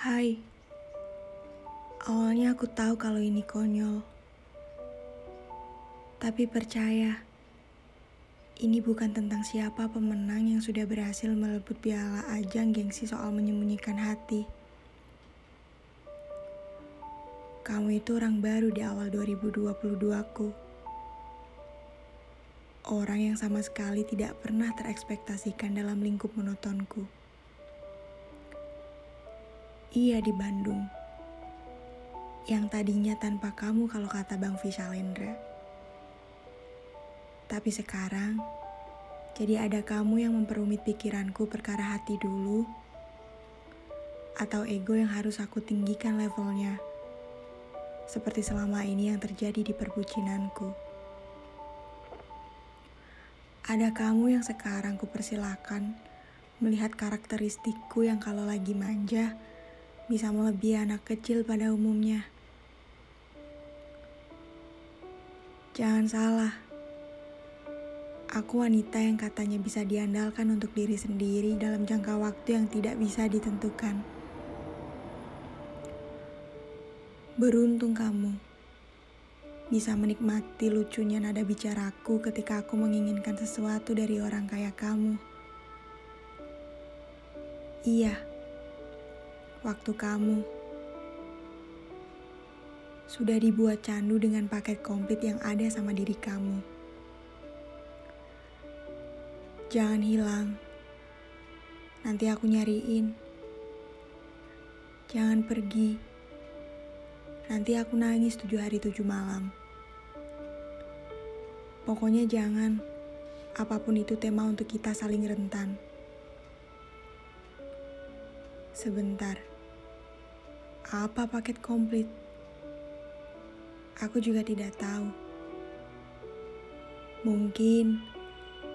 Hai, awalnya aku tahu kalau ini konyol. Tapi percaya, ini bukan tentang siapa pemenang yang sudah berhasil merebut piala ajang gengsi soal menyembunyikan hati. Kamu itu orang baru di awal 2022ku. Orang yang sama sekali tidak pernah terekspektasikan dalam lingkup monotonku. Iya di Bandung. Yang tadinya tanpa kamu kalau kata Bang Vishalendra. Tapi sekarang, jadi ada kamu yang memperumit pikiranku perkara hati dulu, atau ego yang harus aku tinggikan levelnya, seperti selama ini yang terjadi di perbucinanku. Ada kamu yang sekarang kupersilakan melihat karakteristikku yang kalau lagi manja, bisa melebihi anak kecil pada umumnya. Jangan salah, aku wanita yang katanya bisa diandalkan untuk diri sendiri dalam jangka waktu yang tidak bisa ditentukan. Beruntung kamu bisa menikmati lucunya nada bicaraku ketika aku menginginkan sesuatu dari orang kaya kamu. Iya, waktu kamu sudah dibuat candu dengan paket komplit yang ada sama diri kamu. Jangan hilang, nanti aku nyariin. Jangan pergi, nanti aku nangis tujuh hari tujuh malam. Pokoknya jangan, apa pun itu tema untuk kita saling rentan. Sebentar, apa paket komplit? Aku juga tidak tahu. Mungkin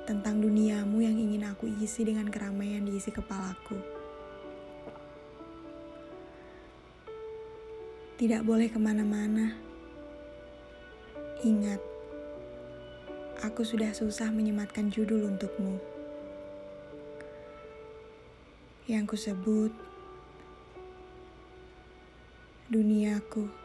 tentang duniamu yang ingin aku isi dengan keramaian diisi kepalaku. Tidak boleh ke mana-mana. Ingat, aku sudah susah menyematkan judul untukmu. Yang kusebut duniaku.